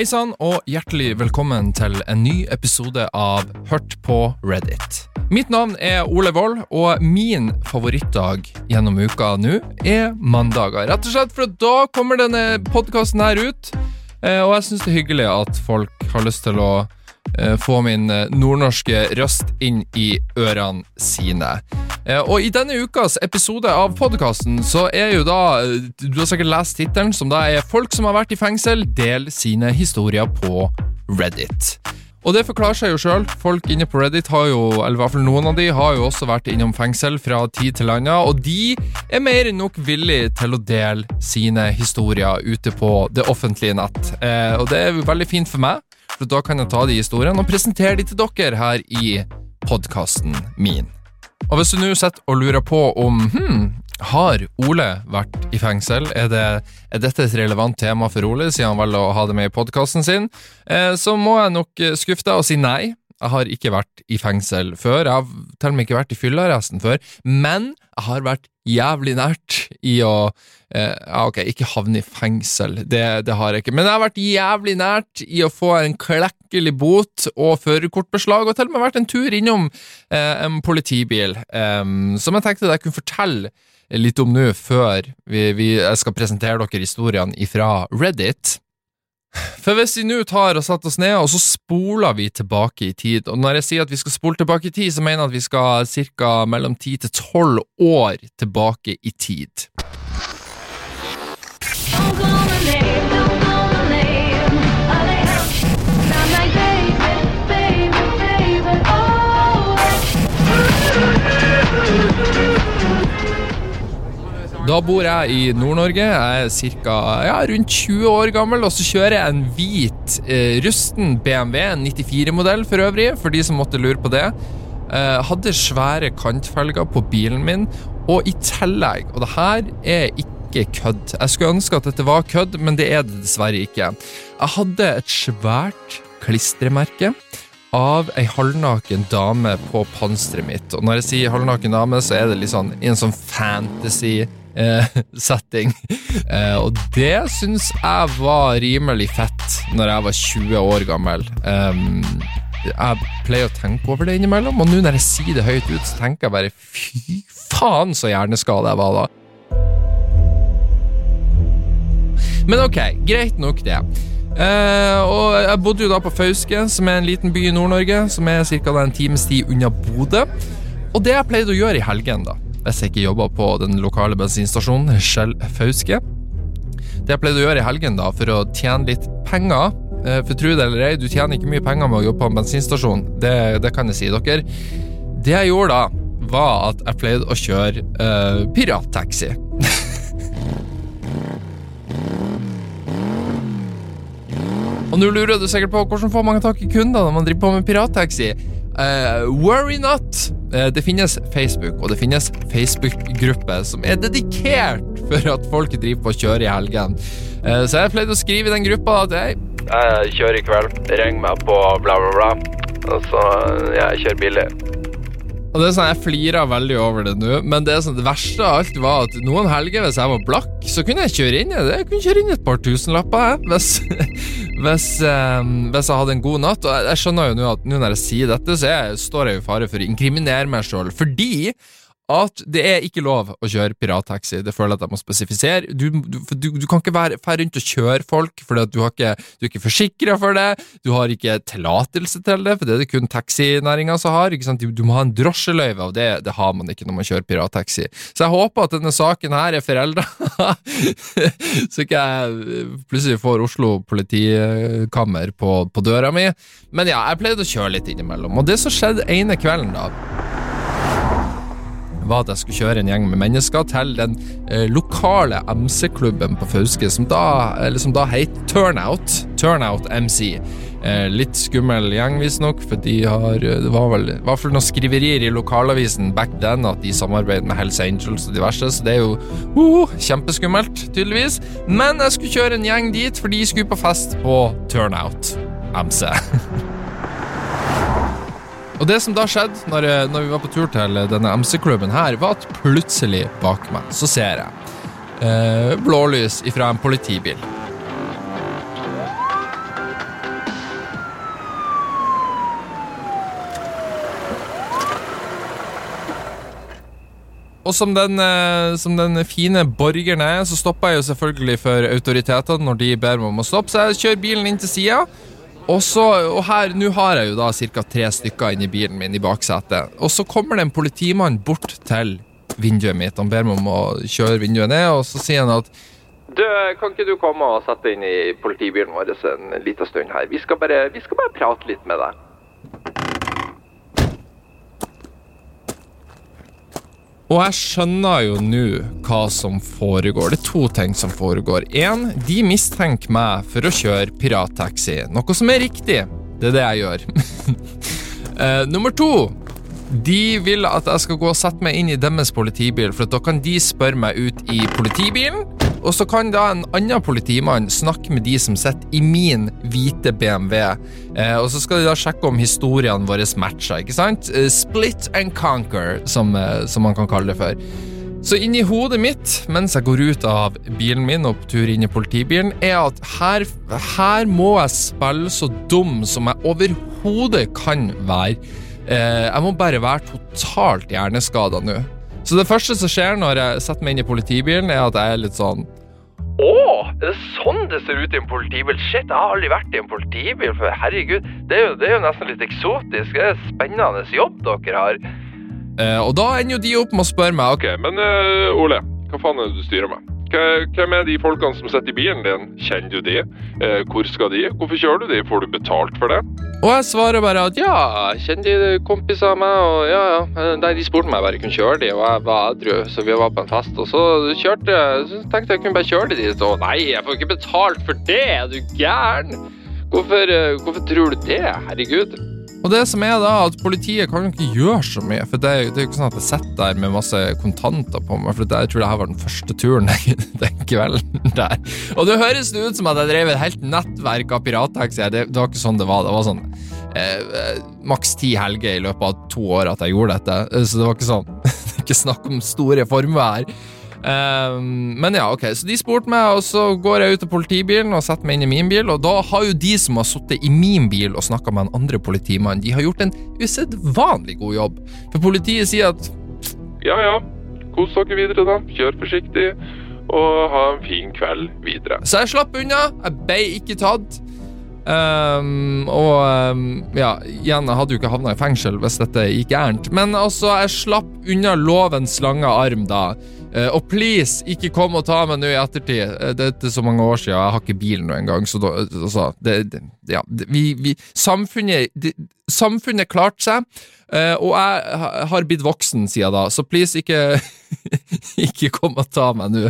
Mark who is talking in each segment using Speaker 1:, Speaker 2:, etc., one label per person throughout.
Speaker 1: Hei sann, og hjertelig velkommen til en ny episode av Hørt på Reddit. Mitt navn er Ole Wold, og min favorittdag gjennom uka nå er mandager. Rett og slett for da kommer denne podkasten her ut, eh, og jeg syns det er hyggelig at folk har lyst til å eh, få min eh, nordnorske røst inn i ørene sine. Og i denne ukas episode av podkasten så er jo da Du har sikkert lest tittelen, som da er 'Folk som har vært i fengsel, del sine historier på Reddit'. Og det forklarer seg jo sjøl. Folk inne på Reddit har jo, eller i hvert fall noen av de, har jo også vært innom fengsel fra tid til annen, og de er mer enn nok villige til å dele sine historier ute på det offentlige nett. Eh, og det er jo veldig fint for meg, for da kan jeg ta de historiene og presentere de til dere her i podkasten min. Og hvis du nå sitter og lurer på om hmm, har Ole vært i fengsel? Er, det, er, dette et relevant tema for Ole, siden han velger å ha det med i podkasten sin? Eh, så må jeg nok skuffe deg og si nei. Jeg har ikke vært i fengsel før. Jeg har til og med ikke vært i fyllearresten før. Men jeg har vært jævlig nært i å eh, ja, Ok, ikke havne i fengsel, det, det, har jeg ikke. Men jeg har vært jævlig nært i å få en klekkelig bot og førerkortbeslag, og til og med vært en tur innom eh, en politibil, eh, som jeg tenkte jeg kunne fortelle litt om nå, før vi, vi, jeg skal presentere dere historiene fra Reddit. For hvis vi nå tar og setter oss ned, og så spoler vi tilbake i tid Og når jeg sier at vi skal spole tilbake i tid, så mener jeg at vi skal ca. mellom 10 til 12 år tilbake i tid. Da bor jeg i Nord-Norge. Jeg er cirka, Ja, rundt 20 år gammel, og så kjører jeg en hvit, eh, rusten BMW, en 94-modell for øvrig, for de som måtte lure på det. Eh, hadde svære kantfelger på bilen min, og i tillegg, og det her er ikke kødd Jeg skulle ønske at dette var kødd, men det er det dessverre ikke. Jeg hadde et svært klistremerke av ei halvnaken dame på panseret mitt. Og når jeg sier halvnaken dame, så er det litt sånn i en sånn fantasy setting. Eh, og det syns jeg var rimelig fett når jeg var 20 år gammel. Jeg pleier å tenke over det innimellom, og nå når jeg sier det høyt ut, så tenker jeg bare fy faen så hjerneskada jeg var da. Men ok, greit nok det. Uh, og jeg bodde jo da på Fauske, som er en liten by i Nord-Norge, som er ca. en times tid unna Bodø. Og det jeg pleide å gjøre i helgen, da hvis jeg ikke jobba på den lokale bensinstasjonen, Shell Fauske. Det jeg pleide å gjøre i helgen da, for å tjene litt penger eh, For tro det eller ei, du tjener ikke mye penger med å jobbe på en bensinstasjon, det, det kan jeg si dere. Det jeg gjorde da, var at jeg pleide å kjøre uh, pirattaxi. Og nå lurer du sikkert på hvordan får mange tak i kunder når man driver på med pirattaxi. Uh, worry not! Uh, det finnes Facebook, og det finnes Facebook-gruppe som er dedikert for at folk driver på å kjøre i helgen. Uh, så jeg pleide å skrive i den gruppa at jeg, jeg kjører i kveld, ring meg på bla, bla, bla. Og så jeg kjører billig. Og det er sånn, Jeg flirer veldig over det nå, men det, sånn, det verste av alt var at noen helger, hvis jeg var blakk, så kunne jeg kjøre inn i det. Jeg kunne kjøre inn et par tusenlapper hvis, hvis, um, hvis, jeg hadde en god natt. Og jeg, jeg skjønner jo nå at nå når jeg sier dette, så jeg, står jeg i fare for å inkriminere meg sjøl. Fordi at det er ikke lov å kjøre pirattaxi. Det føler jeg at jeg må spesifisere. Du, du, du, kan ikke være, være rundt og kjøre folk, for du, har ikke, du er ikke forsikra for det. Du har ikke tillatelse til det, for det er det kun taxinæringa som har. Du, må ha en drosjeløyve, og det, det, har man ikke når man kjører pirattaxi. Så jeg håper at denne saken her er forelda, så ikke jeg plutselig får Oslo politikammer på, på døra mi. Men ja, jeg pleide å kjøre litt innimellom. Og det som skjedde ene kvelden, da var at jeg skulle kjøre en gjeng med mennesker til den eh, lokale MC-klubben på Fauske, som da, som da het Turnout. Turnout MC. Eh, litt skummel gjeng, visstnok, for de har eh, Det var vel i hvert fall noen skriverier i lokalavisen back then at de samarbeider med Hells Angels og diverse, så det er jo uh, kjempeskummelt, tydeligvis. Men jeg skulle kjøre en gjeng dit, for de skulle på fest på Turnout MC. Og det som da skjedde når, eh, når vi var på tur til denne MC-klubben her, var at plutselig bak meg så ser jeg eh, blålys ifra en politibil. Og som den, eh, som den, fine borgeren er, så stopper jeg jo selvfølgelig for autoritetene når de ber meg om å stoppe, så jeg kjører bilen inn til sida og, så, og her, nå har jeg jo da ca. tre stykker inni bilen min i baksetet. Og så kommer det en politimann bort til vinduet mitt. Han ber meg om å kjøre vinduet ned, og så sier han at du, kan ikke du komme og sette inn i politibilen vår en liten stund her? Vi skal bare, vi skal bare prate litt med deg. Og jeg skjønner jo nå hva som foregår. Det er to ting som foregår. Én, de mistenker meg for å kjøre pirattaxi, noe som er riktig. Det er det jeg gjør. uh, nummer to, de vil at jeg skal gå og sette meg inn i deres politibil, for da kan de spørre meg ut i politibilen. Og så kan da en annen politimann snakke med de som sitter i min hvite BMW. Eh, og så skal de da sjekke om historiene våre matcher, ikke sant? Eh, split and conquer, som, eh, som, man kan kalle det for. Så inni hodet mitt, mens jeg går ut av bilen min og på tur inn i politibilen, er at her, her må jeg spille så dum som jeg overhodet kan være. Eh, jeg må bare være totalt hjerneskada nå. Så det første som skjer når jeg setter meg inn i politibilen, er at jeg er litt sånn Å, er det sånn det ser ut i en politibil? Shit, jeg har aldri vært i en politibil før. Herregud, det er, jo, det er jo nesten litt eksotisk. Det er en spennende jobb dere har. Eh, og da ender jo de opp med å spørre meg
Speaker 2: Ok, men uh, Ole, hva faen er det du styrer med? Hvem er de folkene som sitter i bilen din? Kjenner du de? Eh, hvor skal de? Hvorfor kjører du de? Får du betalt for det?
Speaker 1: Og jeg svarer bare at ja, kjenner de kompiser av meg, og ja, ja. Eh, nei, de spurte meg bare jeg kunne kjøre de, og jeg var edru, så vi var på en fest. Og så kjørte jeg, så tenkte jeg kunne bare kjøre de dit, og nei, jeg får ikke betalt for det, er du gæren? Hvorfor, eh, hvorfor tror du det? Herregud. Og det som er da, at Politiet kan jo ikke gjøre så mye. For Det er jo ikke sånn at jeg sitter der med masse kontanter på meg. For det, jeg tror det her var den første turen den kvelden der. Og det høres ut som at jeg drev et helt nettverk av pirattaxier. Det, det var ikke sånn det var. Det var sånn eh, maks ti helger i løpet av to år at jeg gjorde dette. Så det var ikke sånn Det er ikke snakk om store formuer her. Um, men ja, ok, så de spurte meg, og så går jeg ut av politibilen og setter meg inn i min bil, og da har jo de som har sittet i min bil og snakka med en andre politimann, de har gjort en usedvanlig god jobb. For politiet sier at
Speaker 2: Ja ja, kos dere videre, da. Kjør forsiktig, og ha en fin kveld videre.
Speaker 1: Så jeg slapp unna. Jeg ble ikke tatt. Um, og um, ja, igjen, jeg hadde jo ikke havna i fengsel hvis dette gikk gærent. Men altså, jeg slapp unna lovens lange arm da. Uh, og please, ikke kom og ta meg nå i ettertid. Uh, det er så mange år siden, jeg har ikke bil nå engang. Så da, altså, det, det, ja, vi, vi, samfunnet, det, samfunnet klarte seg, uh, og jeg har blitt voksen siden da, så please, ikke, ikke kom og ta meg nå.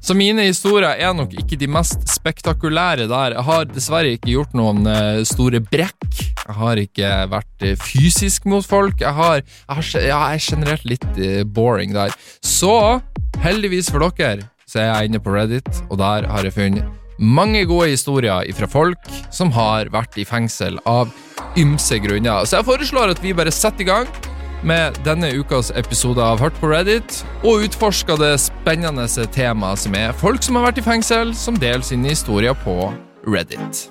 Speaker 1: Så mine historier er nok ikke de mest spektakulære der. Jeg har dessverre ikke gjort noen uh, store brekk. Jeg har ikke vært uh, fysisk mot folk. Jeg, har, jeg, har, jeg er generelt litt uh, boring der. Så heldigvis for dere så er jeg inne på Reddit, og der har jeg funnet mange gode historier fra folk som har vært i fengsel av ymse grunner. Så jeg foreslår at vi bare setter i gang med denne ukas episode av Hørt på Reddit, og utforska det spennende temaet som er folk som har vært i fengsel, som deler sine historier på Reddit.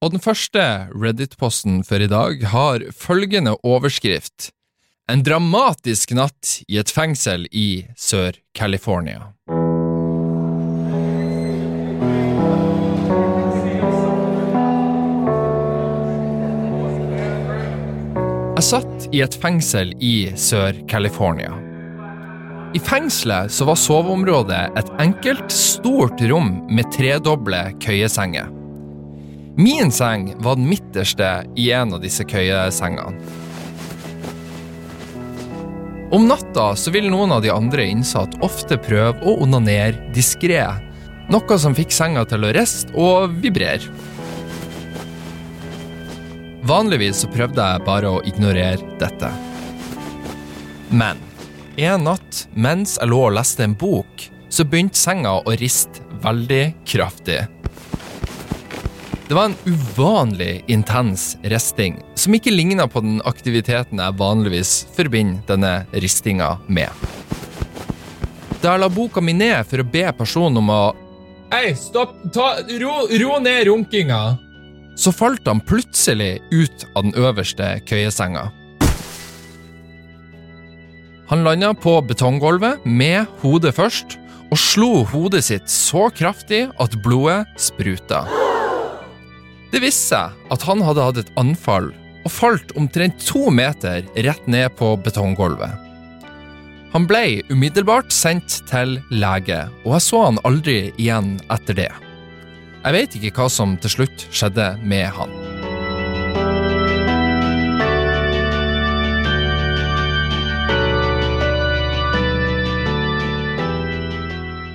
Speaker 1: Og den første Reddit-posten for i dag har følgende overskrift En dramatisk natt i et fengsel i Sør-California. Jeg satt i et fengsel i Sør-California. I fengselet så var soveområdet et enkelt, stort rom med tredoble køyesenger. Min seng var den midterste i en av disse køyesengene. Om natta så vil noen av de andre innsatte ofte prøve å onanere diskré, noe som fikk senga til å riste og vibrere. Vanligvis så prøvde jeg bare å ignorere dette. Men en natt mens jeg lå og leste en bok, så begynte senga å riste veldig kraftig. Det var en uvanlig intens risting, som ikke ligna på den aktiviteten jeg vanligvis forbinder denne ristinga med. Da jeg la boka mi ned for å be personen om å Hei, stopp! Ta, ro, ro ned runkinga! Så falt han plutselig ut av den øverste køyesenga. Han landa på betonggulvet med hodet først, og slo hodet sitt så kraftig at blodet spruta. Det viste seg at han hadde hatt et anfall og falt omtrent to meter rett ned på betonggulvet. Han ble umiddelbart sendt til lege, og jeg så han aldri igjen etter det. Jeg vet ikke hva som til slutt skjedde med han.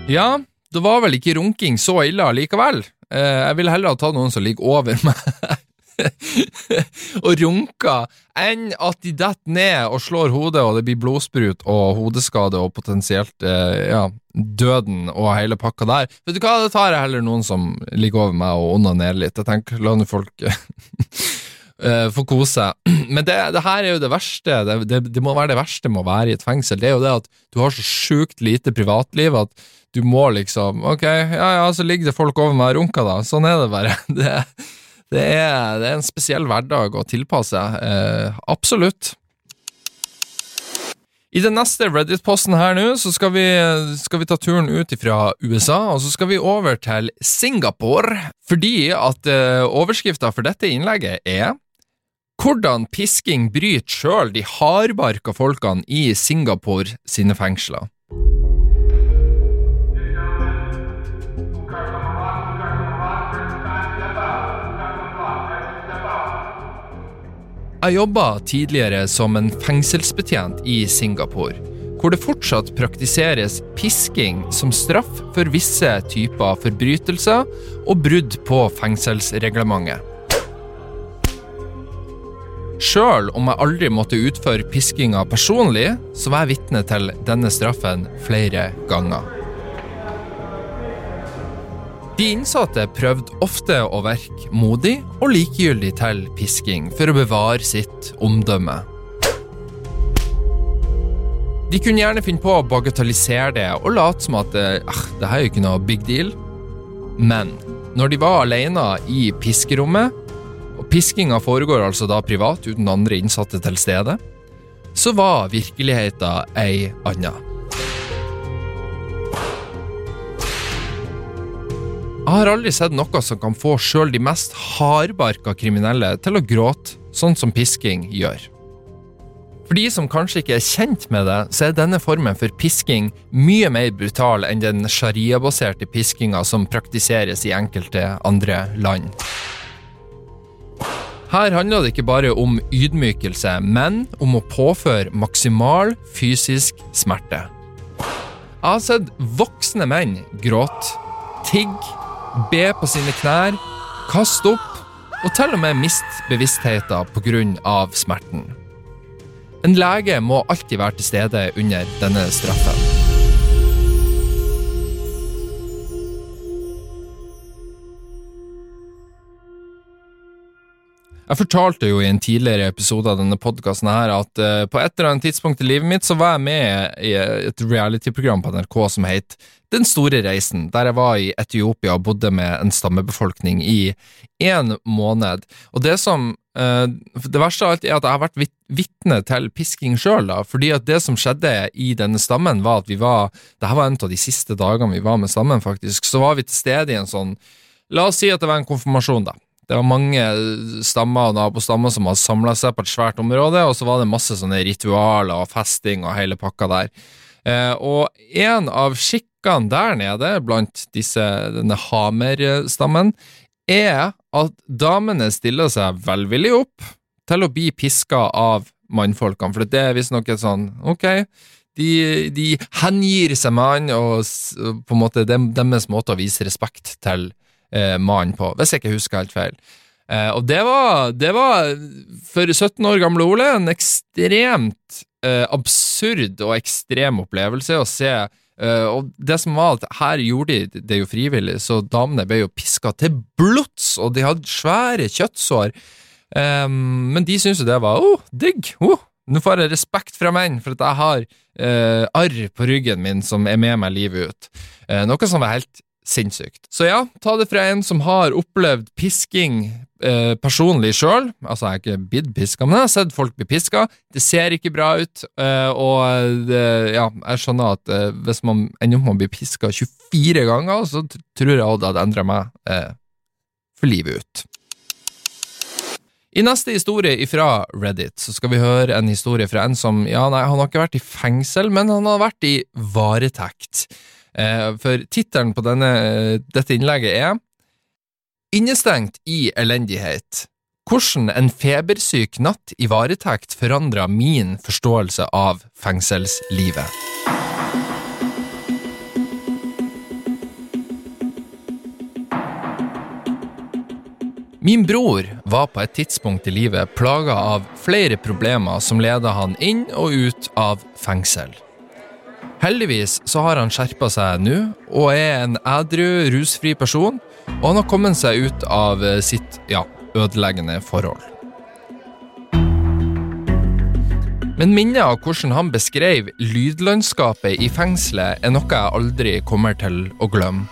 Speaker 1: Ja, det var vel ikke runking så ille allikevel. Eh, jeg ville heller ha tatt noen som ligger over meg og runker, enn at de detter ned og slår hodet, og det blir blodsprut og hodeskade og potensielt eh, ja, døden og hele pakka der. Vet du hva, det tar jeg heller noen som ligger over meg og onanerer litt. Jeg tenker, la nå folk uh, få kose seg. Men det, det, her er jo det verste. Det, det, det, må være det verste med å være i et fengsel. Det er jo det at du har så sjukt lite privatliv at du må liksom Ok, ja ja, så ligger det folk over meg og runker, da. Sånn er det bare. Det, det, er, det er, en spesiell hverdag å tilpasse. Eh, absolutt. I den neste Reddit-posten her nå, så skal vi, skal vi, ta turen ut fra USA, og så skal vi over til Singapore. Fordi at eh, overskrifta for dette innlegget er hvordan pisking bryter sjøl de hardbarka folkene i Singapore sine fengsler. Jeg jobba tidligere som en fengselsbetjent i Singapore, hvor det fortsatt praktiseres pisking som straff for visse typer forbrytelser og brudd på fengselsreglementet. Sjøl om jeg aldri måtte utføre piskinga personlig, så var jeg vitne til denne straffen flere ganger. De innsatte prøvde ofte å virke modig og likegyldig til pisking for å bevare sitt omdømme. De kunne gjerne finne på å bagatellisere det og late som at eh, det her er jo ikke noe big deal. Men når de var alene i piskerommet, og piskinga foregår altså da privat uten andre innsatte til stede, så var virkeligheten ei anna. Jeg har aldri sett noe som kan få sjøl de mest hardbarka kriminelle til å gråte, sånn som pisking gjør. For de som kanskje ikke er kjent med det, så er denne formen for pisking mye mer brutal enn den sharia-baserte piskinga som praktiseres i enkelte andre land. Her handler det ikke bare om ydmykelse, men om å påføre maksimal fysisk smerte. Jeg har sett voksne menn gråte, tigge be på sine knær, kaste opp og til og med miste bevisstheten pga. smerten. En lege må alltid være til stede under denne straffen. Jeg fortalte jo i en tidligere episode av denne podkasten at uh, på et eller annet tidspunkt i livet mitt så var jeg med i et reality-program på NRK som het Den store reisen, der jeg var i Etiopia og bodde med en stammebefolkning i én måned. Og det som uh, Det verste av alt er at jeg har vært vitne til pisking sjøl, fordi at det som skjedde i denne stammen, var at vi var Dette var en av de siste dagene vi var med stammen, faktisk. Så var vi til stede i en sånn La oss si at det var en konfirmasjon, da. Det var mange stammer og nabostammer som hadde samla seg på et svært område, og så var det masse sånne ritualer og festing og hele pakka der. Eh, og en av skikkene der nede, blant disse, denne Hamer-stammen, er at damene stiller seg velvillig opp til å bli piska av mannfolkene, for det er visstnok et sånn ok, de, de hengir seg han, og på en måte deres måte å vise respekt til eh, mannen på, hvis jeg ikke husker helt feil. Eh, og det var, det var, for 17 år gamle Ole, en ekstremt eh, absurd og ekstrem opplevelse å se. Eh, og det som var at her gjorde de det jo frivillig, så damene ble jo piska til blods, og de hadde svære kjøttsår. Eh, men de syntes jo det var oh, digg! Oh, nå får jeg respekt fra menn for at jeg har uh, arr på ryggen min som er med meg livet ut. Uh, noe som var helt sinnssykt. Så ja, ta det fra en som har opplevd pisking eh, personlig sjøl. Altså, jeg har ikke blitt piska, men jeg har sett folk bli piska. Det ser ikke bra ut, eh, og det, ja, jeg skjønner at eh, hvis man ender opp med å bli piska 24 ganger, så tror jeg det hadde endra meg eh, for livet ut. I neste historie fra Reddit så skal vi høre en historie fra en som ja, nei, han har ikke vært i fengsel, men han har vært i varetekt. Eh, for tittelen på denne, dette innlegget er Innestengt i elendighet. Hvordan en febersyk natt i varetekt forandra min forståelse av fengselslivet. Min bror var på et tidspunkt i livet plaga av flere problemer som leda han inn og ut av fengsel. Heldigvis så har han skjerpa seg nå, og er en edru, rusfri person, og han har kommet seg ut av sitt ja, ødeleggende forhold. Men minnet av hvordan han beskrev lydlandskapet i fengselet, er noe jeg aldri kommer til å glemme.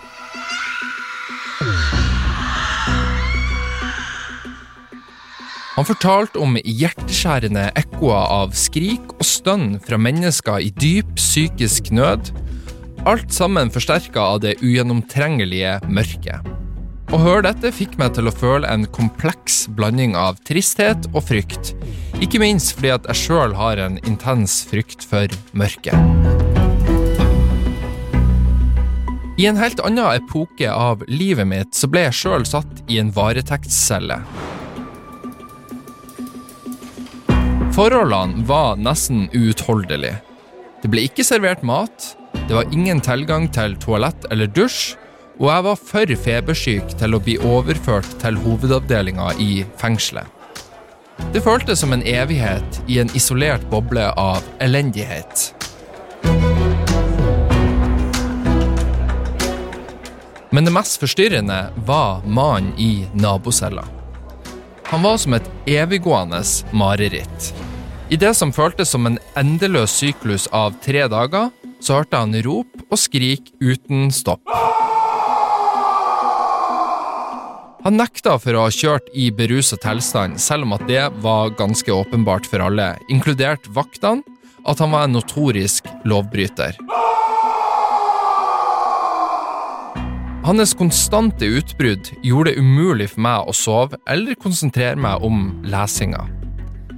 Speaker 1: Han fortalte om hjerteskjærende ekkoer av skrik og stønn fra mennesker i dyp psykisk nød, alt sammen forsterka av det ugjennomtrengelige mørket. Å høre dette fikk meg til å føle en kompleks blanding av tristhet og frykt, ikke minst fordi at jeg sjøl har en intens frykt for mørket. I en helt annen epoke av livet mitt så ble jeg sjøl satt i en varetektscelle. Forholdene var nesten uutholdelige. Det ble ikke servert mat, det var ingen tilgang til toalett eller dusj, og jeg var for febersyk til å bli overført til hovedavdelinga i fengselet. Det føltes som en evighet i en isolert boble av elendighet. Men det mest forstyrrende var mannen i nabocella. Han var som et eviggående mareritt. I det som føltes som en endeløs syklus av tre dager, så hørte han rop og skrik uten stopp. Han nekta for å ha kjørt i beruset tilstand, selv om at det var ganske åpenbart for alle, inkludert vaktene, at han var en notorisk lovbryter. Hans konstante utbrudd gjorde det umulig for meg å sove eller konsentrere meg om lesinga.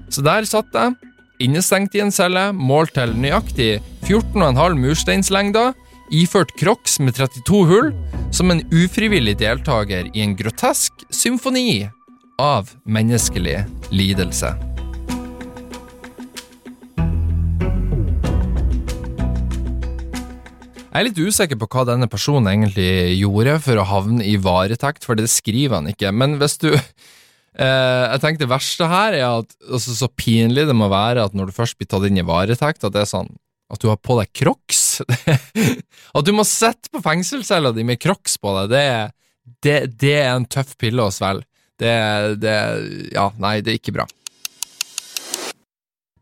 Speaker 1: Så der satt jeg, innestengt i en celle, målt til nøyaktig 14,5 mursteinslengder, iført crocs med 32 hull, som en ufrivillig deltaker i en grotesk symfoni av menneskelig lidelse. Jeg er litt usikker på hva denne personen egentlig gjorde for å havne i varetekt, for det skriver han ikke. Men hvis du eh, Jeg tenker det verste her er at altså, så pinlig det må være at når du først blir tatt inn i varetekt, at det er sånn at du har på deg crocs. at du må sitte på fengselscella di med crocs på deg, det, det, det, er en tøff pille å svelge. Det, det Ja, nei, det er ikke bra.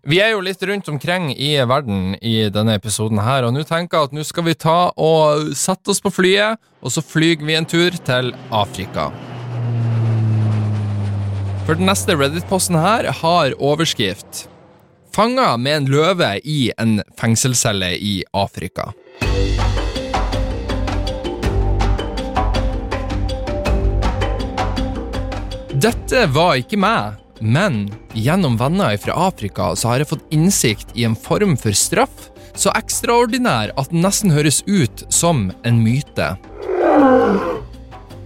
Speaker 1: Vi er jo litt rundt omkring i verden i denne episoden her, og nå tenker jeg at nå skal vi ta og sette oss på flyet, og så flyr vi en tur til Afrika. For den neste Reddit-posten her har overskrift Fanga med en løve i en fengselscelle i Afrika. Dette var ikke meg. Men gjennom venner fra Afrika så har jeg fått innsikt i en form for straff så ekstraordinær at den nesten høres ut som en myte.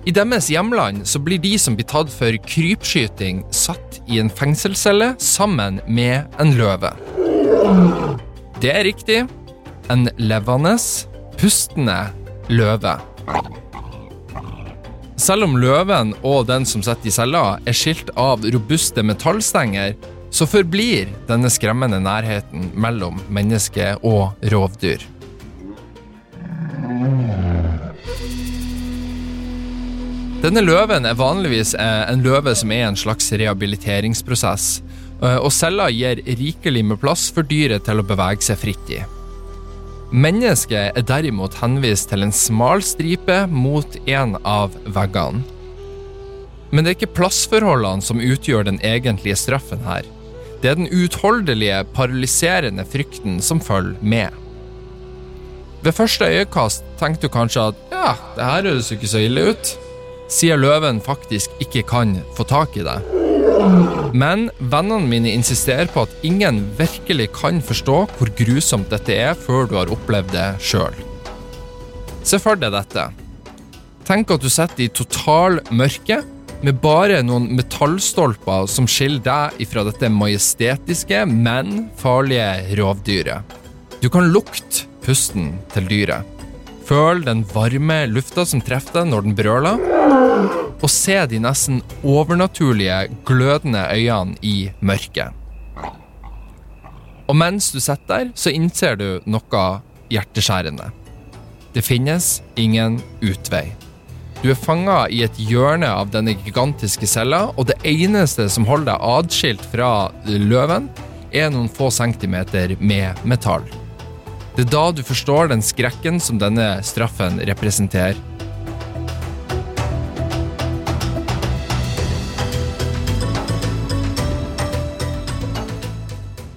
Speaker 1: I deres hjemland så blir de som blir tatt for krypskyting, satt i en fengselscelle sammen med en løve. Det er riktig. En levende, pustende løve. Selv om løven og den som sitter i cella, er skilt av robuste metallstenger, så forblir denne skremmende nærheten mellom menneske og rovdyr. Denne løven er vanligvis eh, en løve som er en slags rehabiliteringsprosess, eh, og cella gir rikelig med plass for dyret til å bevege seg fritt i. Mennesket er derimot henvist til en smal stripe mot en av veggene. Men det er ikke plassforholdene som utgjør den egentlige straffen her. Det er den utholdelige, paralyserende frykten som følger med. Ved første øyekast tenkte du kanskje at ja, det her høres jo ikke så ille ut, siden løven faktisk ikke kan få tak i det. Men vennene mine insisterer på at ingen virkelig kan forstå hvor grusomt dette er før du har opplevd det sjøl. Se for deg dette. Tenk at du sitter i total mørke med bare noen metallstolper som skiller deg ifra dette majestetiske, men farlige rovdyret. Du kan lukte pusten til dyret. Føl den varme lufta som treffer deg når den brøler, og se de nesten overnaturlige, glødende øynene i mørket. Og mens du sitter der, så innser du noe hjerteskjærende. Det finnes ingen utvei. Du er fanga i et hjørne av denne gigantiske cella, og det eneste som holder deg adskilt fra løven, er noen få centimeter med metall. Det er da du forstår den skrekken som denne straffen representerer.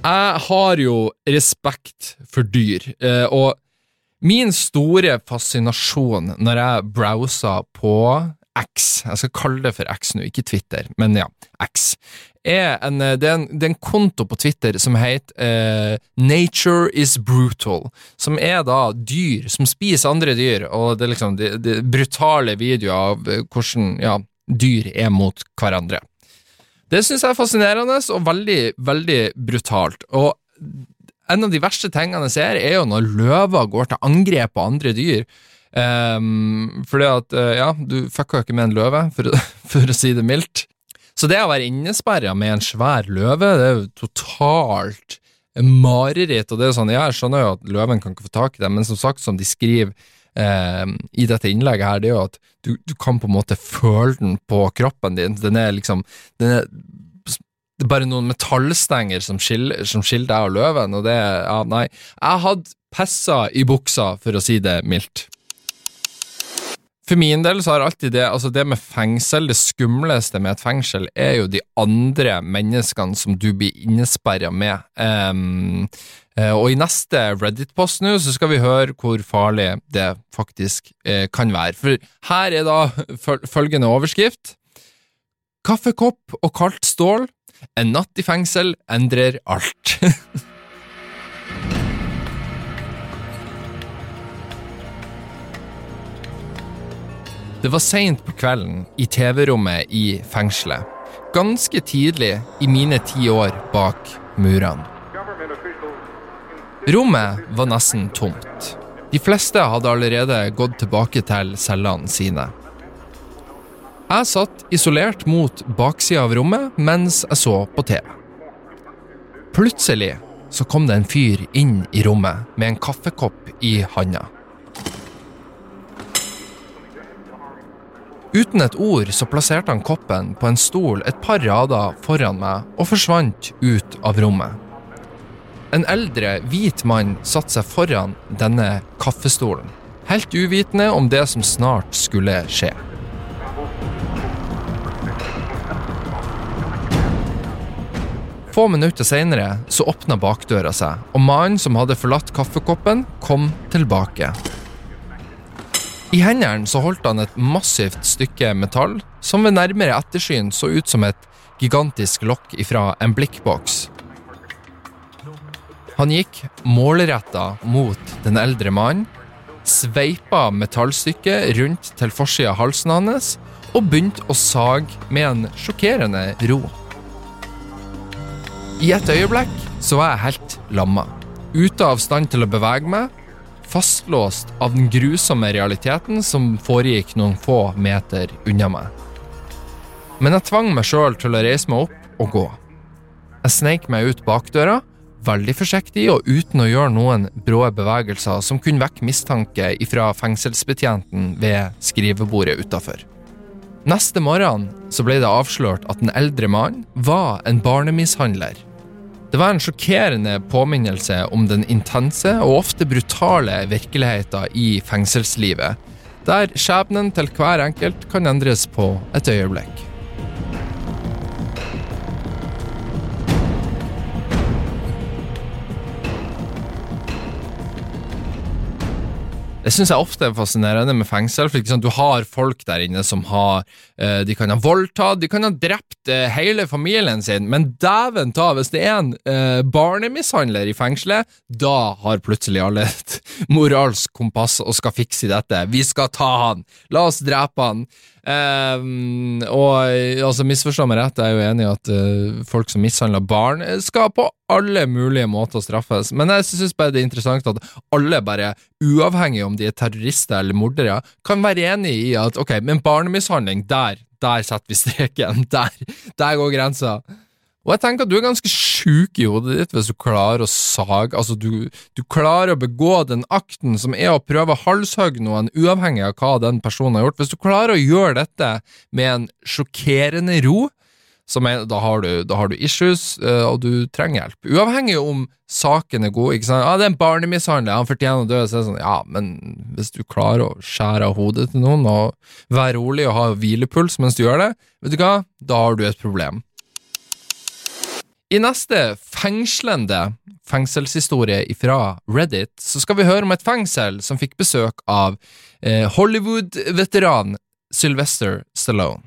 Speaker 1: Jeg har jo respekt for dyr, eh, og min store fascinasjon når jeg browser på X, jeg skal kalle det for X nå, ikke Twitter, men ja, X, er en, det, er en, det er en konto på Twitter som heter eh, Nature is brutal, som er da dyr som spiser andre dyr, og det er liksom det, det brutale videoer av hvordan ja, dyr er mot hverandre. Det syns jeg er fascinerende og veldig, veldig brutalt. Og en av de verste tingene jeg ser, er jo når løver går til angrep på andre dyr. Um, fordi at, uh, ja, du fucka ikke med en løve, for, for, å si det mildt. Så det å være innesperra med en svær løve, det er jo totalt mareritt. Og det er jo sånn, ja, jeg skjønner jo at løven kan ikke få tak i det, men som sagt, som de skriver um, i dette innlegget her, det er jo at du, du, kan på en måte føle den på kroppen din. Den er liksom den er, det er bare noen metallstenger som skiller, som skiller deg og løven, og det Ja, nei. Jeg hadde pessa i buksa, for å si det mildt. For min del så har alltid det altså det med fengsel, det skumleste med et fengsel, er jo de andre menneskene som du blir innesperra med. Um, og i neste Reddit-post nå så skal vi høre hvor farlig det faktisk eh, kan være. For her er da følgende overskrift. Kaffekopp og kaldt stål. En natt i fengsel endrer alt. Det var seint på kvelden i TV-rommet i fengselet. Ganske tidlig i mine ti år bak murene. Rommet var nesten tomt. De fleste hadde allerede gått tilbake til cellene sine. Jeg satt isolert mot baksida av rommet mens jeg så på TV. Plutselig så kom det en fyr inn i rommet med en kaffekopp i handa. Uten et ord så plasserte han koppen på en stol et par rader foran meg og forsvant ut av rommet. En eldre, hvit mann satte seg foran denne kaffestolen, helt uvitende om det som snart skulle skje. Få minutter seinere så åpna bakdøra seg, og mannen som hadde forlatt kaffekoppen, kom tilbake. I hendene så holdt han et massivt stykke metall som ved nærmere ettersyn så ut som et gigantisk lokk ifra en blikkboks. Han gikk målretta mot den eldre mannen, sveipa metallstykket rundt til forsida av halsen hans og begynte å sage med en sjokkerende ro. I et øyeblikk så var jeg helt lamma, ute av stand til å bevege meg fastlåst av den grusomme realiteten som foregikk noen få meter unna meg. Men jeg tvang meg sjøl til å reise meg opp og gå. Jeg sneik meg ut bakdøra, veldig forsiktig og uten å gjøre noen brå bevegelser som kunne vekke mistanke ifra fengselsbetjenten ved skrivebordet utafor. Neste morgen så ble det avslørt at den eldre mannen var en barnemishandler. Det var en sjokkerende påminnelse om den intense og ofte brutale virkeligheten i fengselslivet, der skjebnen til hver enkelt kan endres på et øyeblikk. Det syns jeg ofte er fascinerende med fengsel. for liksom, Du har folk der inne som har eh, De kan ha voldtatt, de kan ha drept eh, hele familien sin, men dæven ta, hvis det er en eh, barnemishandler i fengselet, da har plutselig alle et moralsk kompass og skal fikse dette. Vi skal ta han! La oss drepe han! Um, og altså, misforstå meg rett, jeg er jo enig i at uh, folk som mishandler barn, skal på alle mulige måter straffes, men jeg synes bare det er interessant at alle, bare uavhengig om de er terrorister eller mordere, kan være enig i at ok, men barnemishandling, der, der setter vi streken, der, der går grensa. Og jeg tenker at du er ganske sjuk i hodet ditt hvis du klarer å sage Altså, du, du klarer å begå den akten som er å prøve å halshugge noen, uavhengig av hva den personen har gjort. Hvis du klarer å gjøre dette med en sjokkerende ro, er, da, har du, da, har du, issues, uh, og du trenger hjelp. Uavhengig om saken er god. ikke sant? Ah, 'Det er en barnemishandler, han fortjener å dø.' Så er det sånn, ja, men hvis du klarer å skjære av hodet til noen og være rolig og ha hvilepuls mens du gjør det, vet du hva, da har du et problem. I neste fengslende fengselshistorie fra Reddit så skal vi høre om et fengsel som fikk besøk av eh, Hollywood-veteran Sylvester Stallone.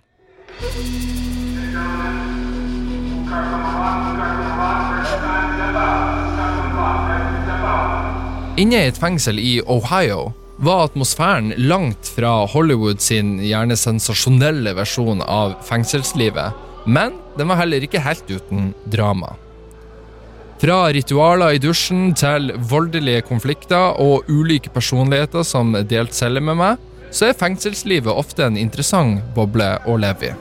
Speaker 1: Inne i et fengsel i Ohio var atmosfæren langt fra Hollywood sin gjerne sensasjonelle versjon av fengselslivet, men den var heller ikke helt uten drama. Fra ritualer i dusjen til voldelige konflikter og ulike personligheter som delte celle med meg, så er fengselslivet ofte en interessant boble å leve i.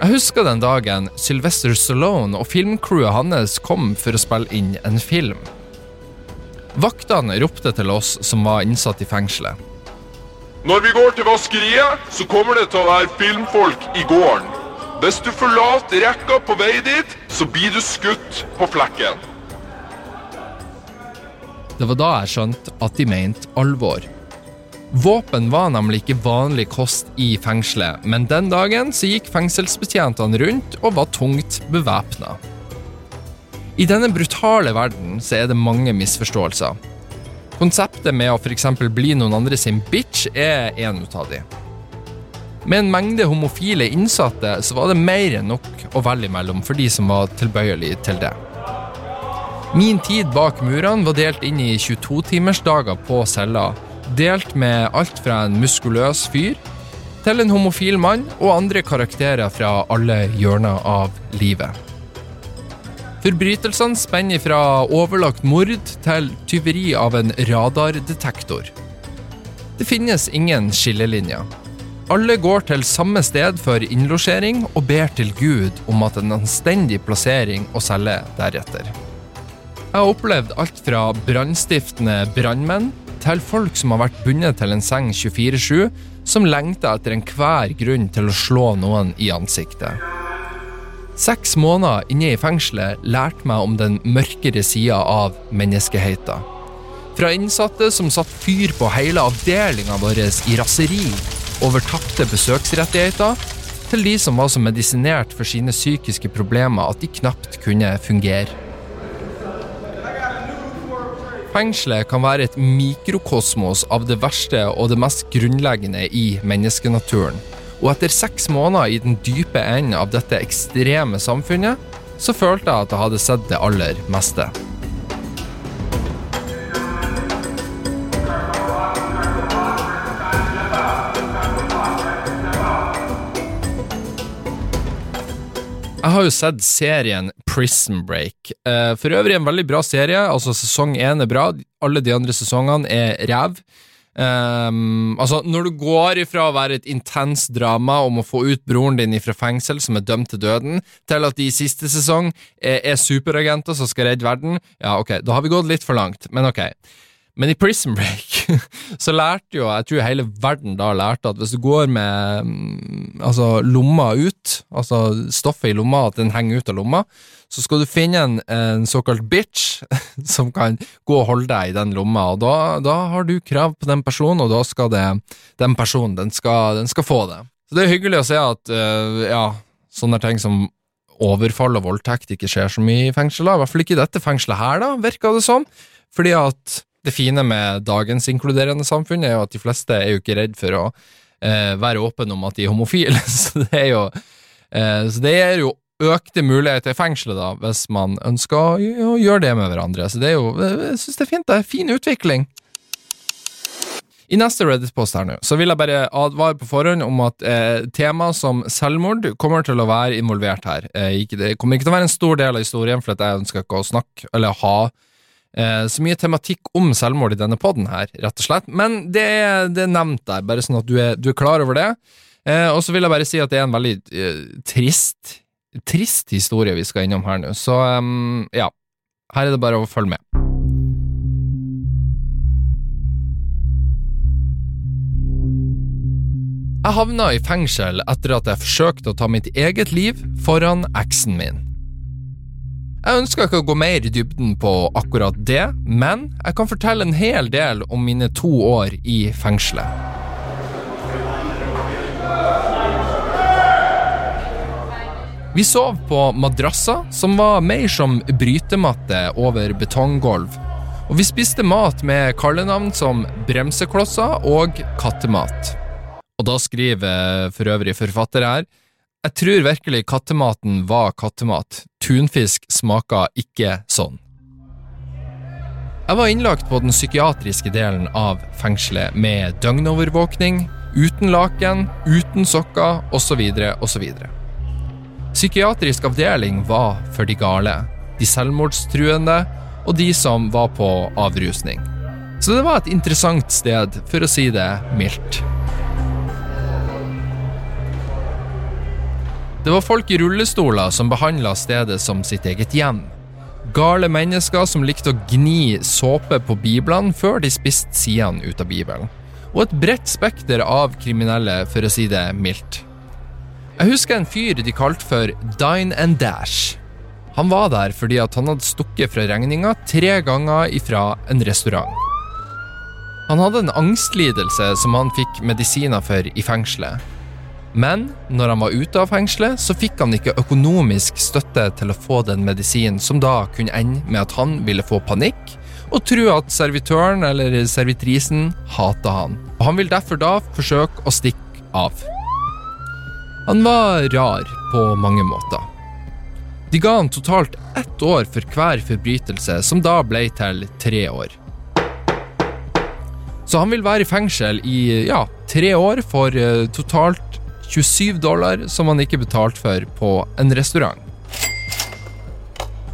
Speaker 1: Jeg husker den dagen Sylvester Stallone og filmcrewet hans kom for å spille inn en film. Vaktene ropte til oss som var innsatt i fengselet.
Speaker 2: Når vi går til vaskeriet, så kommer det til å være filmfolk i gården. Hvis du forlater rekka på vei dit, så blir du skutt på flekken.
Speaker 1: Det var da jeg skjønte at de mente alvor. Våpen var nemlig ikke vanlig kost i fengselet, men den dagen så gikk fengselsbetjentene rundt og var tungt bevæpna. I denne brutale verden så er det mange misforståelser. Konseptet med å f.eks. bli noen andre sin bitch er en av de. Med en mengde homofile innsatte så var det mer enn nok å velge mellom for de som var tilbøyelige til det. Min tid bak murene var delt inn i 22-timersdager på cella, delt med alt fra en muskuløs fyr til en homofil mann og andre karakterer fra alle hjørner av livet. Forbrytelsene spenner fra overlagt mord til tyveri av en radardetektor. Det finnes ingen skillelinjer. Alle går til samme sted for innlosjering og ber til Gud om at en anstendig plassering å selge deretter. Jeg har opplevd alt fra brannstiftende brannmenn til folk som har vært bundet til en seng 24-7, som lengter etter enhver grunn til å slå noen i ansiktet. Seks måneder inne i fengselet lærte meg om den mørkere sida av menneskeheten. Fra innsatte som satte fyr på hele avdelinga vår i raseri over tapte besøksrettigheter, til de som var så medisinert for sine psykiske problemer at de knapt kunne fungere. Fengselet kan være et mikrokosmos av det verste og det mest grunnleggende i menneskenaturen og etter seks måneder i den dype enden av dette ekstreme samfunnet, så følte jeg at jeg hadde sett det aller meste. Jeg har jo sett serien Prison Break. Eh, for øvrig en veldig bra serie. altså Sesong én er bra, alle de andre sesongene er ræv. Um, altså, når du går ifra å være et intenst drama om å få ut broren din fra fengsel, som er dømt til døden, til at de i siste sesong er, er superagenter som skal redde verden, ja, ok, da har vi gått litt for langt, men ok. Men i Prison Break så lærte jo, jeg tror hele verden da lærte at hvis du går med mm, altså lomma ut, altså stoffet i lomma, at den henger ut av lomma, så skal du finne en, en såkalt bitch som kan gå og holde deg i den lomma, og da, da har du krav på den personen, og da skal det, den personen, den skal, den skal få det. Så det er hyggelig å se at, uh, ja, sånne ting som overfall og voldtekt ikke skjer så mye i fengsel, i hvert fall ikke i dette fengselet her, da, virker det som, fordi at det fine med dagens inkluderende samfunn er jo at de fleste er jo ikke redd for å eh, være åpne om at de er homofile, så det er jo eh, Så det er jo økte muligheter i fengselet, da, hvis man ønsker å, gjøre det med hverandre. Så det er jo Jeg syns det er fint, det er fin utvikling. I neste Reddit-post her nå, så vil jeg bare advare på forhånd om at eh, tema som selvmord kommer til å være involvert her. Eh, ikke, det kommer ikke til å være en stor del av historien, for jeg ønsker ikke å snakke eller ha så mye tematikk om selvmord i denne poden her, rett og slett. Men det det er nevnt der, bare sånn at du er, du er klar over det. Eh, og så vil jeg bare si at det er en veldig eh, trist, trist historie vi skal innom her nå, så um, ja. Her er det bare å følge med. Jeg havna i fengsel etter at jeg forsøkte å ta mitt eget liv foran eksen min. Jeg ønsker ikke å gå mer i dybden på akkurat det, men jeg kan fortelle en hel del om mine to år i fengselet. Vi sov på madrasser som var mer som brytematte over betonggulv, og vi spiste mat med kallenavn som bremseklosser og kattemat. Og da skriver for øvrig forfatter her jeg tror virkelig kattematen var kattemat. Tunfisk smaker ikke sånn. Jeg var innlagt på den psykiatriske delen av fengselet med døgnovervåkning, uten laken, uten sokker osv. osv. Psykiatrisk avdeling var for de gale, de selvmordstruende og de som var på avrusning. Så det var et interessant sted, for å si det mildt. Det var folk i rullestoler som behandla stedet som sitt eget hjem. Gale mennesker som likte å gni såpe på biblene før de spiste sidene ut av Bibelen. Og et bredt spekter av kriminelle, for å si det mildt. Jeg husker en fyr de kalte for Dine and Dash. Han var der fordi han hadde stukket fra regninga tre ganger ifra en restaurant. Han hadde en angstlidelse som han fikk medisiner for i fengselet. Men når han var ute av fengselet, så fikk han ikke økonomisk støtte til å få den medisinen, som da kunne ende med at han ville få panikk og tro at servitøren eller servitrisen hata han. Og han vil derfor da forsøke å stikke av. Han var rar på mange måter. De ga han totalt ett år for hver forbrytelse, som da ble til tre år. Så han vil være i fengsel i ja, tre år for uh, totalt 27 dollar som han ikke betalte for på en restaurant.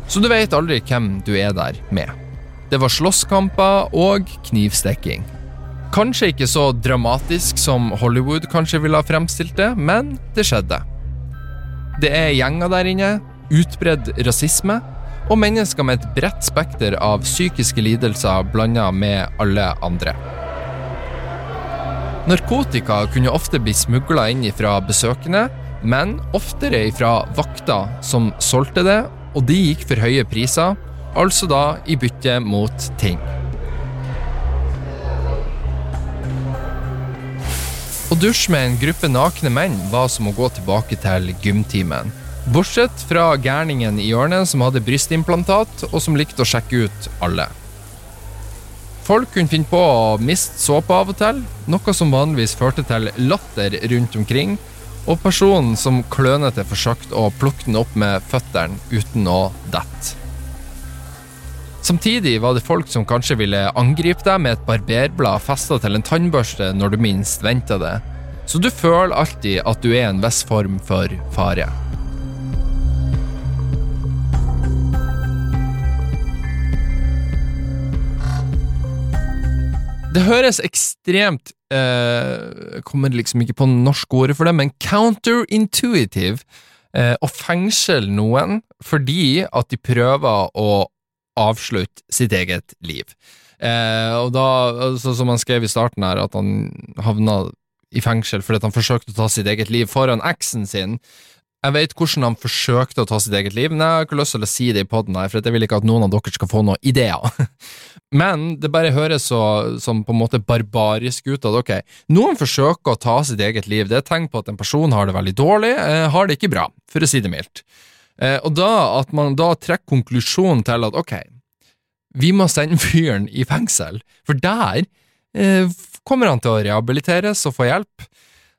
Speaker 1: Så du vet aldri hvem du er der med. Det var slåsskamper og knivstikking. Kanskje ikke så dramatisk som Hollywood kanskje ville ha fremstilt det, men det skjedde. Det er gjenger der inne, utbredd rasisme og mennesker med et bredt spekter av psykiske lidelser blanda med alle andre. Narkotika kunne ofte bli smugla inn fra besøkende, men oftere fra vakter som solgte det, og de gikk for høye priser, altså da i bytte mot ting. Å dusje med en gruppe nakne menn var som å gå tilbake til gymtimen. Bortsett fra gærningen i hjørnet som hadde brystimplantat, og som likte å sjekke ut alle. Folk kunne finne på å miste såpe av og til, noe som vanligvis førte til latter rundt omkring, og personen som klønete forsøkte å plukke den opp med føttene uten å dette. Samtidig var det folk som kanskje ville angripe deg med et barberblad festa til en tannbørste når du minst venta det, så du føler alltid at du er en viss form for fare. Det høres ekstremt eh, Kommer liksom ikke på norsk ordet for det, men counterintuitive eh, å fengsle noen fordi at de prøver å avslutte sitt eget liv. Eh, og da, altså, som han skrev i starten her, at han havna i fengsel fordi han forsøkte å ta sitt eget liv foran eksen sin. Jeg vet hvordan han forsøkte å ta sitt eget liv, men jeg har ikke lyst til å si det i poden for jeg vil ikke at noen av dere skal få noen ideer. Men det bare høres så, som på en måte barbarisk ut at ok, noen forsøker å ta sitt eget liv, det er et tegn på at en person har det veldig dårlig, eh, har det ikke bra, for å si det mildt. Eh, og da at man da trekker konklusjonen til at ok, vi må sende fyren i fengsel, for der eh, kommer han til å rehabiliteres og få hjelp.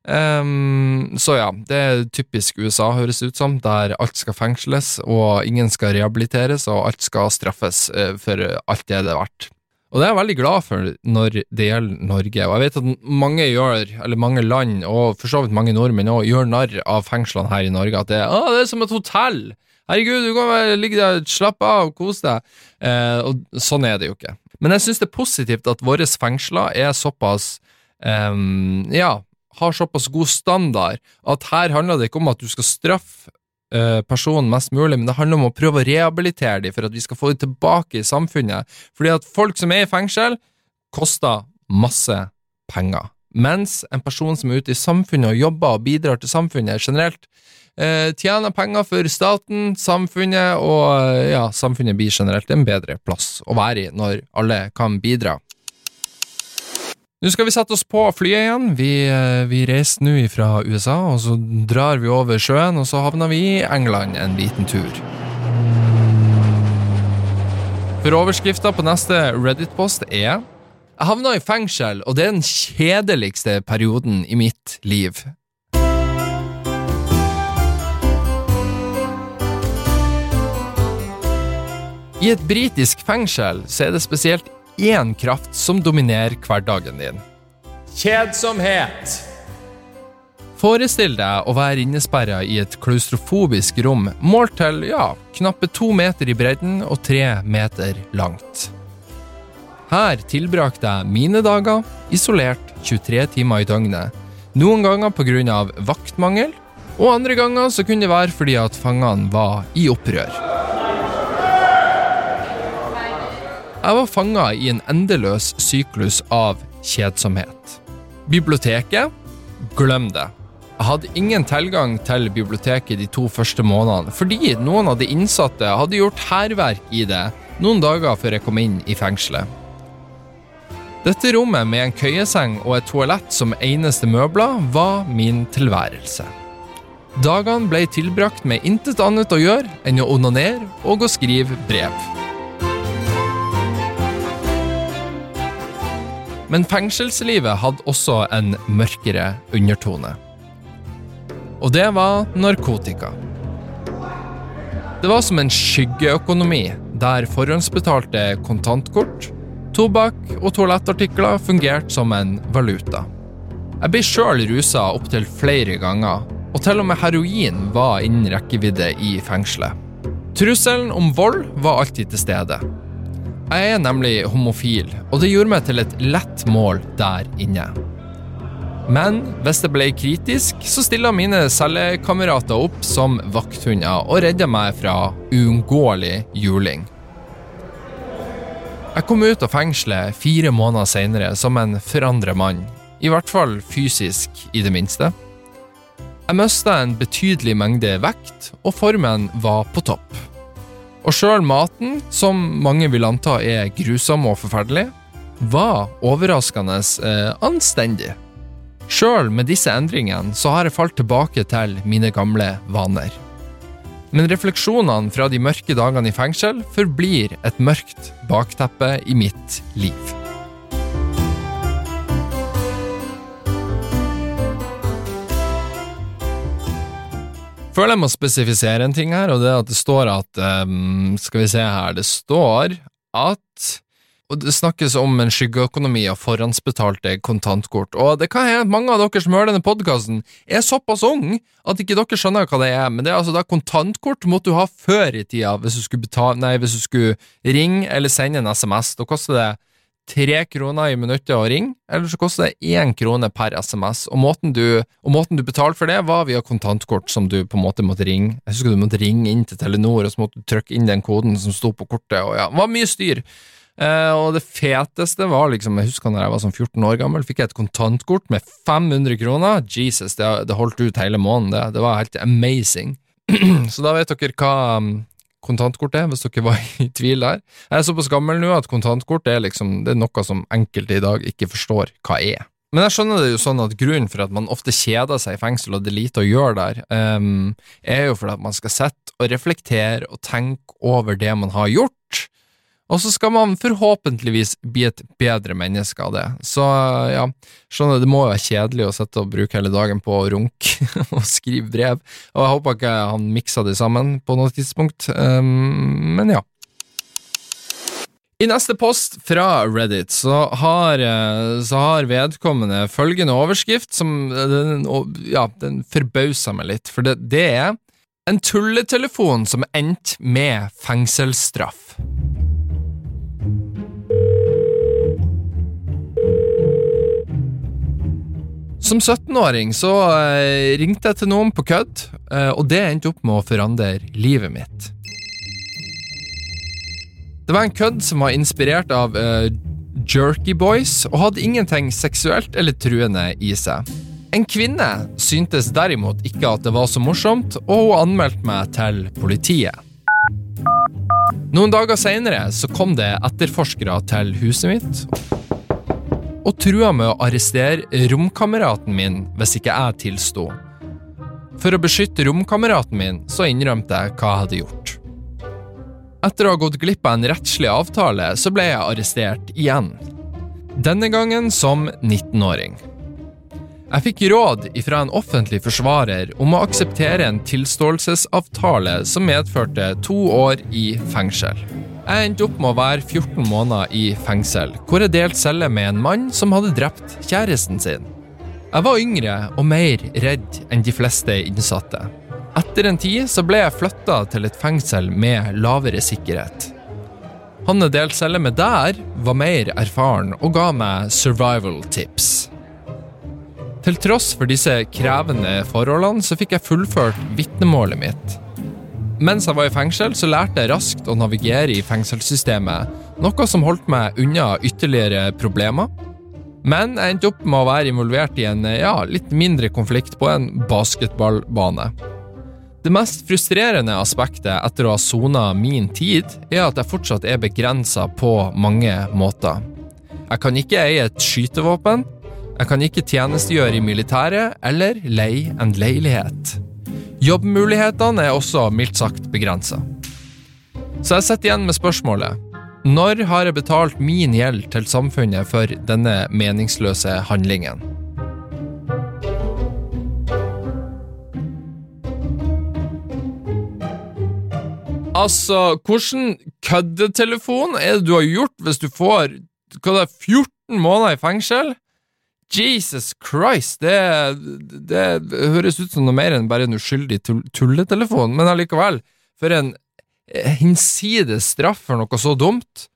Speaker 1: Um, så ja, det er typisk USA, høres ut som, der alt skal fengsles, og ingen skal rehabiliteres, og alt skal straffes uh, for alt det det er verdt. Og det er jeg veldig glad for når det gjelder Norge, og jeg vet at mange gjør, eller mange land, og for så vidt mange nordmenn òg, gjør narr av fengslene her i Norge, at det, ah, det er som et hotell! Herregud, du kan ligge der, slappe av, kose deg. Uh, og sånn er det jo ikke. Men jeg syns det er positivt at våre fengsler er såpass um, ja, har såpass god standard at her handler det ikke om at du skal straffe uh, personen mest mulig, men det handler om å prøve å rehabilitere dem for at vi skal få dem tilbake i samfunnet. Fordi at folk som er i fengsel, koster masse penger. Mens en person som er ute i samfunnet og jobber og bidrar til samfunnet generelt, uh, tjener penger for staten, samfunnet, og uh, ja, samfunnet blir generelt en bedre plass å være i når alle kan bidra. Nå skal vi sette oss på flyet igjen. Vi, eh, vi reiser nå fra USA, og så drar vi over sjøen, og så havner vi i England en liten tur. For overskrifta på neste Reddit-post er Jeg havna i fengsel, og det er den kjedeligste perioden i mitt liv. I et britisk fengsel så er det spesielt én kraft som dominerer hverdagen din. Kjedsomhet! Forestill deg å være innesperra i et klaustrofobisk rom målt til ja, knappe to meter i bredden og tre meter langt. Her tilbrakte jeg mine dager isolert 23 timer i døgnet, noen ganger pga. vaktmangel, og andre ganger så kunne det være fordi at fangene var i opprør. Jeg var fanga i en endeløs syklus av kjedsomhet. Biblioteket? Glem det. Jeg hadde ingen tilgang til biblioteket de to første månedene, fordi noen av de innsatte hadde gjort hærverk i det noen dager før jeg kom inn i fengselet. Dette rommet med en køyeseng og et toalett som eneste møbler var min tilværelse. Dagene ble tilbrakt med intet annet å gjøre enn å onanere og å skrive brev. Men fengselslivet hadde også en mørkere undertone. Og det var narkotika. Det var som en skyggeøkonomi, der forhåndsbetalte kontantkort, tobakk og toalettartikler fungerte som en valuta. Jeg ble sjøl rusa opptil flere ganger, og til og med heroin var innen rekkevidde i fengselet. Trusselen om vold var alltid til stede. Jeg er nemlig homofil, og det gjorde meg til et lett mål der inne. Men hvis det ble kritisk, så stilla mine cellekamerater opp som vakthunder og redda meg fra uunngåelig juling. Jeg kom ut av fengselet fire måneder seinere som en forandret mann, i hvert fall fysisk, i det minste. Jeg mista en betydelig mengde vekt, og formen var på topp. Og sjøl maten, som mange vil anta er grusom og forferdelig, var overraskende eh, anstendig. Sjøl med disse endringene så har jeg falt tilbake til mine gamle vaner. Men refleksjonene fra de mørke dagene i fengsel forblir et mørkt bakteppe i mitt liv. Føler jeg må spesifisere en ting her, og det er at det står at um, Skal vi se her Det står at og Det snakkes om en skyggeøkonomi av forhåndsbetalte kontantkort. Og det kan hende at mange av dere som hører denne podkasten, er såpass unge at ikke dere skjønner hva det er. Men det er altså da kontantkort måtte du ha før i tida hvis du skulle, betale, nei, hvis du skulle ringe eller sende en SMS. Da koster det tre kroner i minuttet å ringe, eller så koster det én krone per SMS. Og måten, du, og måten du betalte for det, var via kontantkort som du på en måte måtte ringe. Jeg husker du måtte ringe inn til Telenor, og så måtte du trykke inn den koden som sto på kortet, og ja, det var mye styr. Eh, og det feteste var liksom, jeg husker da jeg var sånn 14 år gammel, fikk jeg et kontantkort med 500 kroner. Jesus, det, det holdt ut hele måneden, det. Det var helt amazing. Så da vet dere hva kontantkort er, hvis dere var i tvil der. Jeg er såpass gammel nå at kontantkort er liksom, er noe som enkelte i dag ikke forstår hva er. Men jeg skjønner det jo sånn at grunnen for at man ofte kjeder seg i fengsel, og det er lite å gjøre der, um, er jo for at man skal sitte og reflektere og tenke over det man har gjort, og så skal man forhåpentligvis bli et bedre menneske av det. Så ja, skjønner det må jo være kjedelig å sitte og bruke hele dagen på å runke og skrive brev, og jeg håper ikke han miksa det sammen på noe tidspunkt, um, men ja. I neste post fra Reddit så har, eh, så har vedkommende følgende overskrift som den, ja, den forbauser meg litt, for det, det er en tulletelefon som endte med fengselsstraff. Som 17-åring så eh, ringte jeg til noen på kødd, eh, og det endte opp med å forandre livet mitt. Det var en kødd som var inspirert av uh, Jerky Boys, og hadde ingenting seksuelt eller truende i seg. En kvinne syntes derimot ikke at det var så morsomt, og hun anmeldte meg til politiet. Noen dager seinere kom det etterforskere til huset mitt og trua med å arrestere romkameraten min hvis ikke jeg tilsto. For å beskytte romkameraten min så innrømte jeg hva jeg hadde gjort. Etter å ha gått glipp av en rettslig avtale, så ble jeg arrestert igjen. Denne gangen som 19-åring. Jeg fikk råd ifra en offentlig forsvarer om å akseptere en tilståelsesavtale som medførte to år i fengsel. Jeg endte opp med å være 14 måneder i fengsel, hvor jeg delte celle med en mann som hadde drept kjæresten sin. Jeg var yngre og mer redd enn de fleste innsatte. Etter en tid så ble jeg flytta til et fengsel med lavere sikkerhet. Han jeg delte celle med der, var mer erfaren og ga meg survival tips. Til tross for disse krevende forholdene så fikk jeg fullført vitnemålet mitt. Mens jeg var i fengsel, så lærte jeg raskt å navigere i fengselssystemet, noe som holdt meg unna ytterligere problemer. Men jeg endte opp med å være involvert i en ja, litt mindre konflikt på en basketballbane. Det mest frustrerende aspektet etter å ha sona min tid, er at jeg fortsatt er begrensa på mange måter. Jeg kan ikke eie et skytevåpen, jeg kan ikke tjenestegjøre i militæret eller leie en leilighet. Jobbmulighetene er også mildt sagt begrensa. Så jeg sitter igjen med spørsmålet når har jeg betalt min gjeld til samfunnet for denne meningsløse handlingen? Altså, hvordan køddetelefon er det du har gjort hvis du får hva det er, 14 måneder i fengsel? Jesus Christ, det, det, høres ut som noe mer enn bare en uskyldig tulletelefon, men allikevel, for en hinsides straff for noe så dumt.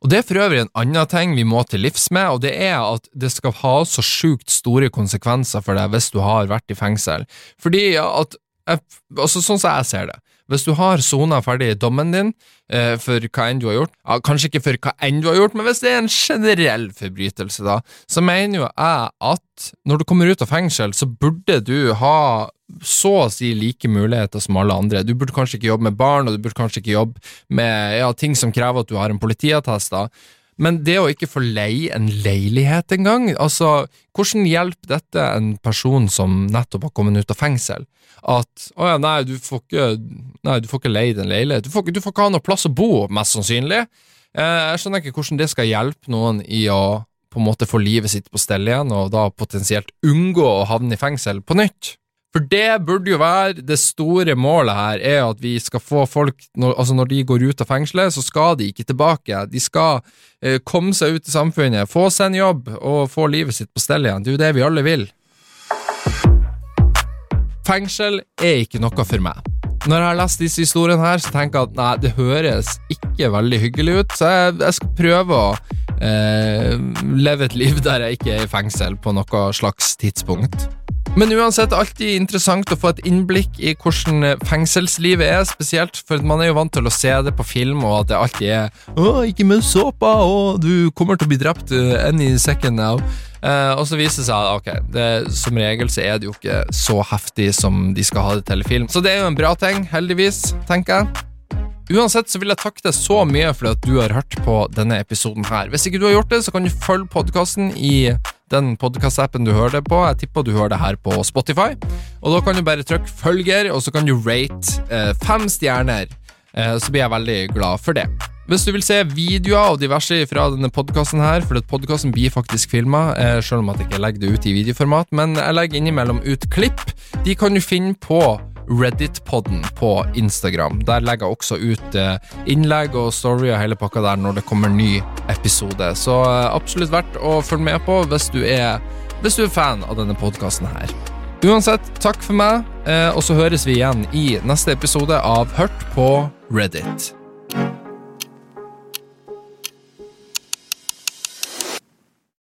Speaker 1: Og Det er for øvrig en annen ting vi må til livs med, og det er at det skal ha så sjukt store konsekvenser for deg hvis du har vært i fengsel. Fordi at, altså Sånn som jeg ser det, hvis du har sona ferdig dommen din eh, for hva enn du har gjort, ja, kanskje ikke for hva enn du har gjort, men hvis det er en generell forbrytelse, da, så mener jo jeg at når du kommer ut av fengsel, så burde du ha så å si like muligheter som alle andre. Du burde kanskje ikke jobbe med barn, og du burde kanskje ikke jobbe med ja, ting som krever at du har en politiattest. Men det å ikke få leie en leilighet engang, altså, hvordan hjelper dette en person som nettopp har kommet ut av fengsel? At å ja, nei, du får ikke, nei, du får ikke leid en leilighet, du får, du får ikke ha noe plass å bo, mest sannsynlig. Eh, jeg skjønner ikke hvordan det skal hjelpe noen i å på en måte få livet sitt på stell igjen, og da potensielt unngå å havne i fengsel på nytt. For det burde jo være det store målet her, er at vi skal få folk når, Altså, når de går ut av fengselet, så skal de ikke tilbake. De skal eh, komme seg ut i samfunnet, få seg en jobb og få livet sitt på stell igjen. Det er jo det vi alle vil. Fengsel er ikke noe for meg. Når jeg har lest disse historiene her, så tenker jeg at nei, det høres ikke veldig hyggelig ut, så jeg, jeg skal prøve å eh, leve et liv der jeg ikke er i fengsel på noe slags tidspunkt. Men uansett, alltid interessant å få et innblikk i hvordan fengselslivet er, spesielt, for man er jo vant til å se det på film, og at det alltid er 'Å, ikke med såpa', og 'du kommer til å bli drept any second now'. Eh, og så viser det seg at ok, det, som regel så er det jo ikke så heftig som de skal ha det til i film. Så det er jo en bra ting, heldigvis, tenker jeg. Uansett så vil jeg takke deg så mye for at du har hørt på denne episoden her. Hvis ikke du har gjort det, så kan du følge podkasten i den podkastappen du hører det på. Jeg tipper du hører det her på Spotify. Og da kan du bare trykke 'følger', og så kan du rate eh, fem stjerner. Eh, så blir jeg veldig glad for det. Hvis du vil se videoer og diverse fra denne podkasten her, for podkasten blir faktisk filma, eh, selv om at jeg ikke legger det ut i videoformat, men jeg legger innimellom ut klipp. De kan du finne på Reddit-podden på Instagram. Der legger jeg også ut eh, innlegg og story og hele pakka der når det kommer ny episode. Så eh, absolutt verdt å følge med på hvis du er, hvis du er fan av denne podkasten her. Uansett, takk for meg, eh, og så høres vi igjen i neste episode av Hørt på Reddit.